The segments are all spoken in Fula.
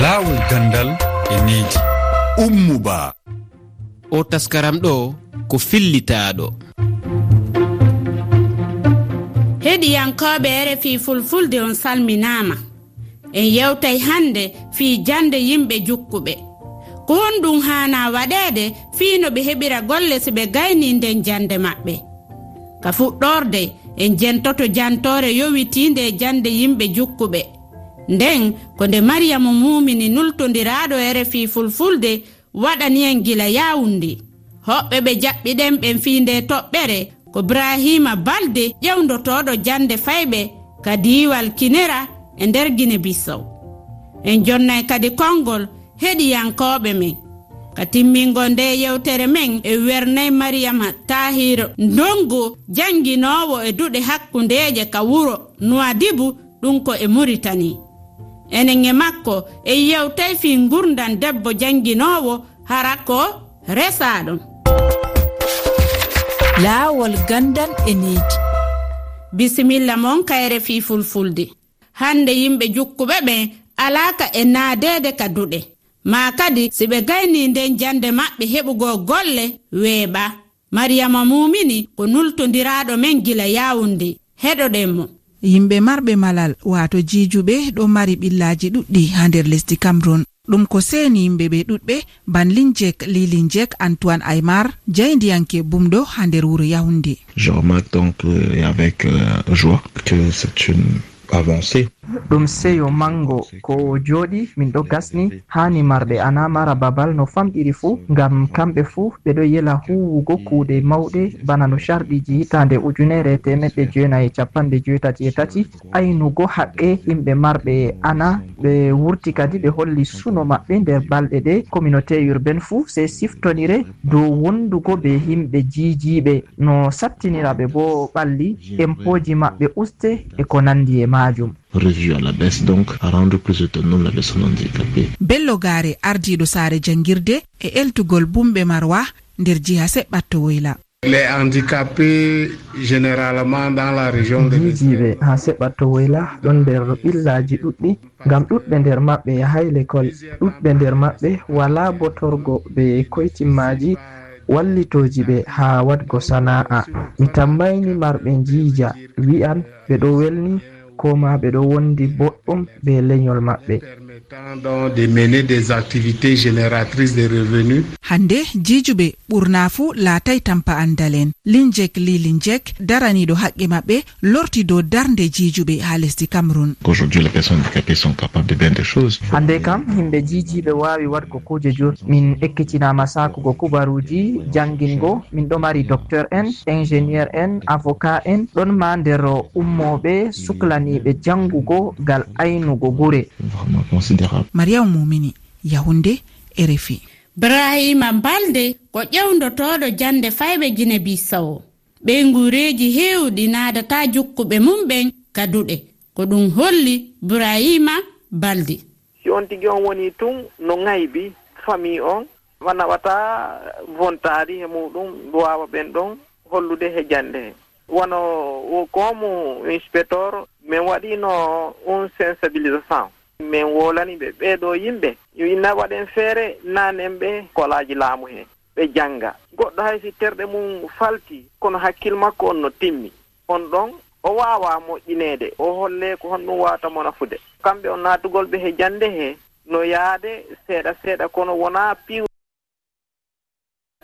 laawol gandal e needi. Ummuba. O taskaram ɗo ko fillitaɗo heɗiyankoɓe rfi fulfulde on salminama en yewtay hannde fii jande yimɓe jukkuɓe. Ko honɗum hana waɗede fii no ɓe heɓira golle so ɓe gayni nden jande maɓɓe. Ka fuɗɗorde en jentoto jantore yowitinde e jande yimɓe jukkuɓe. nden ko nde mariyamu mumini nultodiraɗo e rfi fulfulde waɗani en gila yawundi hoɓɓe ɓe jaɓɓiɗen ɓen fi nde toɓɓere ko brahima balde ƴewdotoɗo jande fayɓe ka diwal kinera e nder guine bissow en jonnay kadi konngol heɗiyankoɓe men. Ka timmingo nde yewtere men e wernay mariyama tahiro ndongo jannginowo e duɗe hakkundeje ka wuro nuwadibu ɗum ko e muritani enen e makko e yewtay fi gurdan debbo jannginowo hara ko resaɗon laawol gandan e needi bisimilla mon kayre fi fulfulde. Hande yimɓe jukkuɓe ɓen alaka e naadede ka duɗe. Ma kadi si ɓe gayni nden jande maɓɓe heɓugo golle weeɓa. Mariyama mumini ko nultodiraɗo men gila yawunde heɗoɗen mo. yimɓe marɓe malal wato jijuɓe ɗo mari ɓillaji ɗuɗɗi ha nder lesdi cameron ɗum ko seni yimɓe ɓe ɗuɗɓe banlin jek lilin jek antoine aymar jeyndiyanke bumɗo ha nder wuro yahunde je remarque donc euh, avec euh, joie que c'est une avancée. ɗum seyo mango ko jooɗi min ɗo gasni hani marɓe ana mara babal no famɗiri fuu ngam kamɓe fuu ɓeɗo yela huwugo kuuɗe mawɗe bana no sharɗiji hitande ujunere temeɗɗe jeenayi capanɗe joetati e tati. aynugo haqqe yimɓe marɓe ana ɓe wurti kadi ɓe holli suno maɓɓe nder balɗe ɗe. communauté urbaine fuu sey siftonire dow wondugo be yimɓe jiijiiɓe. No sattiniraɓe bo ɓalli impoji maɓɓe uste e ko nandi e majum revue à la baisse donc à rendre plus autonome la personne handicapée. Bello gaare ardiɗo saare jangguirde e eltugol bumɓe marwa nder jiha seɓɓatto woyla les handicapés généralement dans la région jijiɓe ha seɓɓatto woyla ɗon nder ɓillaji ɗuɗɗi ngam ɗuɗɓe nder maɓɓe yahay l'école ɗuɗɓe nder maɓɓe wala botorgo ɓe koytimmaji wallitoji ɓe ha wadgo sana'a mi tammayni marɓe jiija wi'an ɓe ɗo welni koma ɓe ɗo wondi boɗɗum be lenyol maɓɓe. de mener des activités génératrices de revenus. Hande jijuɓe ɓurna fuu laatay tampa andal en linjek li linjek daraniɗo haqqe maɓɓe lorti dow darde jijuɓe ha lesdi cameron hande kam yimɓe jijiɓe wawi waɗgo kuje jur min ekkitinama sakugo kubaruji jangingo min ɗo mari docteur en ingénieur en avocat en ɗon ma nder ummoɓe suklaniɓe jangugo gal aynugo gure. considérable mariyamu mumini yahunde rfi brahima balde ko ƴewdotoɗo jande fayɓe guine bisawo. Ɓe gureji hewɗi nadata jukkuɓe mum ɓen kaduɗe. Ko ɗum holli brahima balde. Si on tigui on woni tun no gaybi famille on wanaɓata vontaari he muɗum duwawa ɓen ɗon hollude he jande he. Wono comme inspecteur min waɗino un sensibilisation. min wolani ɓe ɓeeɗo yimɓe. Yo inna waɗen feere nanen ɓe kolaji laamu hee ɓe jannga. Goɗɗo hay si terɗe mum falti kono hakkille makko on no timmi. On ɗon o waawa moƴƴineede o holle ko honɗum waawata mo nafude kamɓe on naatugol ɓe he jannde hee no yaade seeɗa seeɗa kono wonaa piiw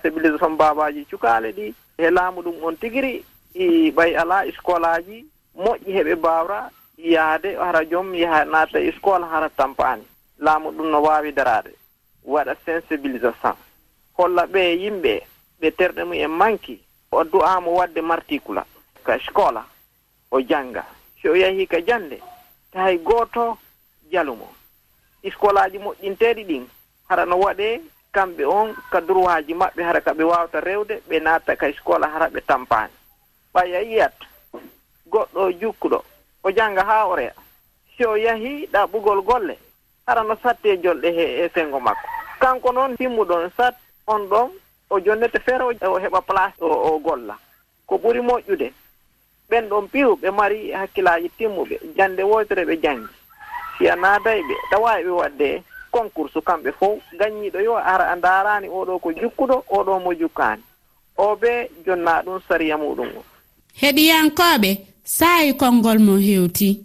civilisation mbaabaaji cukaale ɗi. He laamu ɗum on tigiri i ɓay alaa scolaji moƴƴi heɓe mbaawra yaade hara joom yaha naata e école hara tampaani laamu ɗum no waawi daraade. Waɗa sensibilisation. Holla ɓe yimɓe ɓe terɗe mum en manki o du'aamo waɗde marticula ka scola o jannga. So o yahii ka jannde tahay gooto jalumo scolaaji moƴƴinteeɗi ɗin hara no waɗee kamɓe on ka droitji maɓɓe hara ka ɓe waawta rewde ɓe naata ka scola hara ɓe tampaani. Ɓaya yiyat goɗɗo jukkuɗo o jannga haa o reya si o yahii ɗaɓɓugol golle hara no satte jolɗe he e senngo makko. Kanko noon timmuɗon sat on ɗon o jonnete feere o heɓa place o, o golla. Ko ɓuri moƴƴude ɓen ɗon piw ɓe mari hakkillaaji timmuɓe jannde woytere ɓe janngi. Siya naaday ɓe ɗawaawi ɓe waɗde concours kamɓe fof gaññiiɗo yo ara ndaaraani oɗo ko jukkuɗo oɗo mo jukkaani. O ɓe jonnaa ɗum sariya muɗum o. Heɗiyankooɓe saayi konngol mo heewti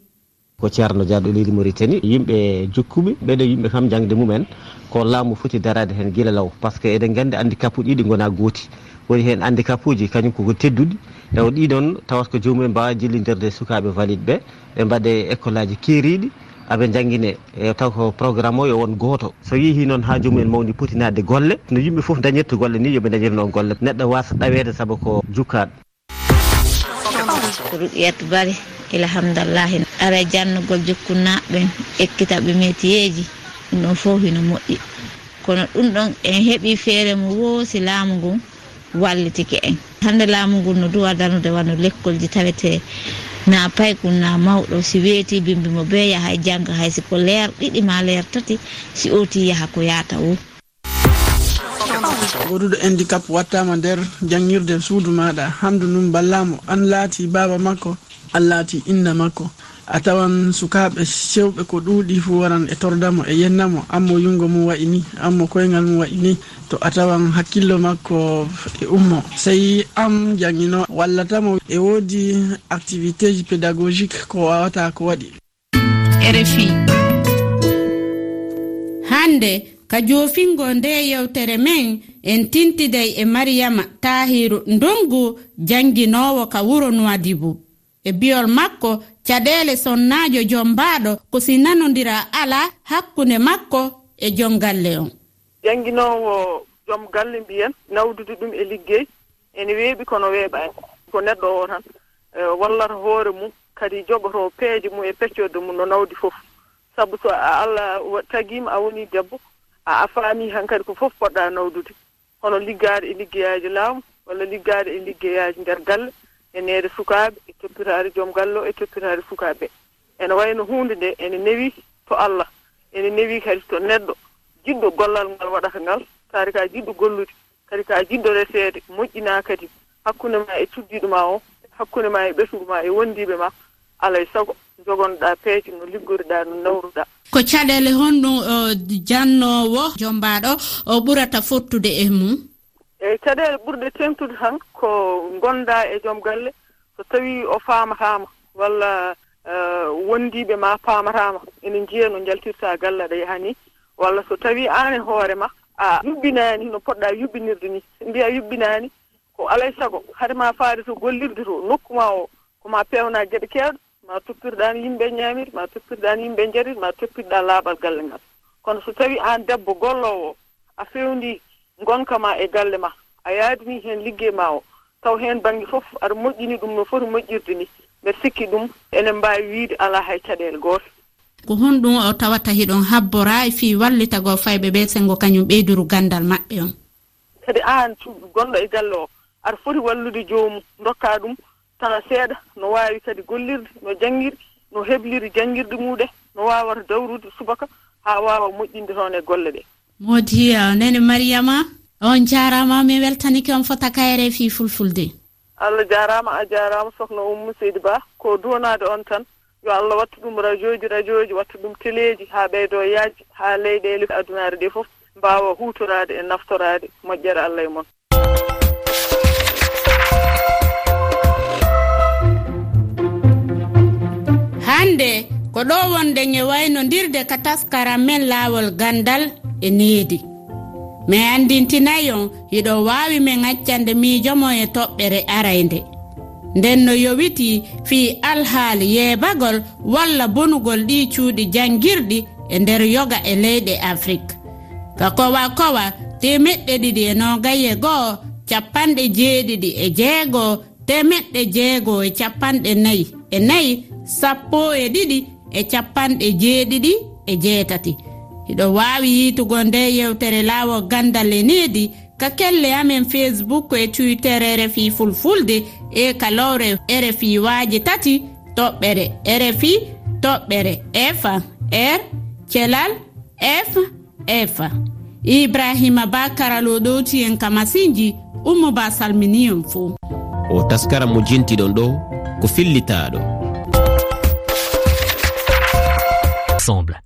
ko ceerno diaɗo leydi maritani yimɓe jokkuɓe ɓeɗo yimɓe kam jangde mumen. Ko laamu foti darade hen guila law par ce que eɗen gandi handicap uji ɗiɗi gona gooti. Woni hen handicap uji kañum koko tedduɗi. Taw ɗiɗon tawat ko jomumen mbawa jillidirde sukaɓe valide ɓe ɓe mbaɗe école aji keeriɗi aɓe jangguine e taw ko programme o yo won goto so yeehi noon ha jomumen mawni potinade golle. No yimɓe foof dañirta golle ni yooɓe dañir golle. Neɗɗo wasa ɗawede saabu ko jukkaɗo ko ruqiyat bari. Ilhamdallahi ara e jannugol jokkunnaɓen ekkita ɓe metiyeji ɗum ɗon fof hino moƴƴi. Kono ɗum ɗon en heeɓi feere mo woosi laamu ngun wallitike en. Hande laamu ngun no duwa darnude wanno lekkolji tawete na paykun na mawɗo si weeti bimbimo be yaha e jannga hay siko leer ɗiɗi ma leer tati si oti yaha ko yatawu so goɗuɗo handicap wattama nder jangguirde suudu maɗa hamdu num ballamo an laati baba makko an laati inna makko. A tawan sukaɓe sewɓe ko ɗuuɗi fuu waran e tordamo e yennamo. Ammo yungo mum wayi ni ammo koyngal mum wayi ni to a tawan hakkillo makko e ummo. Sey am jangino wallatamo e woodi activité ji pédagogique ko wawata ko waɗi. Rfi hande ka jofingo nde yewtere men en tintiday e mariyama tahiru ndongu janginowo ka wuro nuwadibo e biyol makko caɗeele sonnaajo jombaaɗo ko si nanodira ala hakkunde makko e jom galle on jannginoowo jom galle mbiyen nawdude ɗum e liggey ene weeɓi kono weeɓaani ko neɗɗo o tan e, wallata hoore mum kadi joɓoto peeje mum e peccorde mum no nawdi fof. Sabu so allah tagiima a woni debbo a faami han kadi ko fof poɗɗa nawdude. Hono liggaade e liggeyaji laamu walla liggaade e liggeyaji nder galle e neede sukaaɓe e toppitaade joom galle o e toppitaade sukaaɓe. Ene wayno huunde nde ene newi to allah. Ene newi kadi to neɗɗo. Jiɗɗo gollal ngal waɗata ngal taari ka jiɗɗo gollude kadi ka jiɗɗo reseede moƴƴinaa kadi. Hakkunde ma e cuddiiɗo ma o hakkunde ma e ɓesngu ma e wondiiɓe ma alay sago jogonɗa peeje no liggoriɗa no nawruɗa. Ko caɗele honɗum jannowo jombaɗo o ɓurata fottude e mum? Eyyi caɗele ɓurɗe tengtude tan ko gonda e joom galle so tawi o faamatama walla e, wondiɓe ma paamatama ene jiiya no jaltirta galle aɗa yaha ni walla so tawi an e hoore ma a yuɓɓinaani no poɗɗa yuɓɓinirde ni mbiya yuɓɓinaani ko alay sago hade ma faade to gollirde to nokku ma o ko ma peewna geɗe keewɗe ma toppirɗan yimɓe ñaamir ma toppirɗan yimɓe jarir ma toppirɗa laaɓal galle ngal. Kono so tawi an debbo gollowo a fewndi gonka ma e galle ma a yaadini heen liggey ma o taw heen baŋnge fof aɗa moƴƴini ɗum no foti moƴƴirde ni. Mbeɗa sikki ɗum enen mbaawi wiide alaa hay caɗeele gooto. Ko honɗum o tawata hiɗon habbora e fii wallita goo fayɓe ɓe sengo kañum ɓeyduru ganndal maɓɓe on. Kadi aan gonɗo e galle o aɗa foti wallude joomum dokkaa ɗum tan seeɗa no waawi kadi gollirde no janngiri no hebliri janngirde muɗe no waawata dawrude subaka haa waawa moƴƴinde toon e golle ɗee moodi nene mariama on jaarama min weltanike on fota kayre fi fulfulde. Allah jaarama a jaarama sohna ummu seydi ba ko donade on tan yo allah watta ɗum radio ji radio ji watta ɗum téléji ha ɓeydo yajji ha leyɗele adunare ɗe foof mbawa hutorade e naftorade moƴƴere allah e moon hannde ko ɗo wonɗen e waynodirde ka taskaram men laawol gandal e needi mi andintinayon hiɗo waawi min accande miijomo e toɓɓere araynde. Nden no yowiti fii alhaali yeebagol walla bonugol ɗi cuuɗi janngirɗi e nder yoga e leyɗe afrique ka kowa kowa temeɗɗe ɗiɗi e nogaye go'o capanɗe jeeɗiɗi e jeegoo temeɗɗe jeegoo e capanɗe nayi e nayi sappo e ɗiɗi e capanɗe jeeɗiɗi e jeetati. Hiɗo waawi yiitugo nde yewtere laawo gandal e needi ka kelle amen facebook e twitter e rfi fulfulde e kalowre rfi waaji tati toɓɓere rfi toɓɓere f r thelal f f ibrahima ba karalo ɗowti en ka masinji ummo ba salmini fo o taskaram mo jintiɗon ɗo ko fillitaɗo ensemble.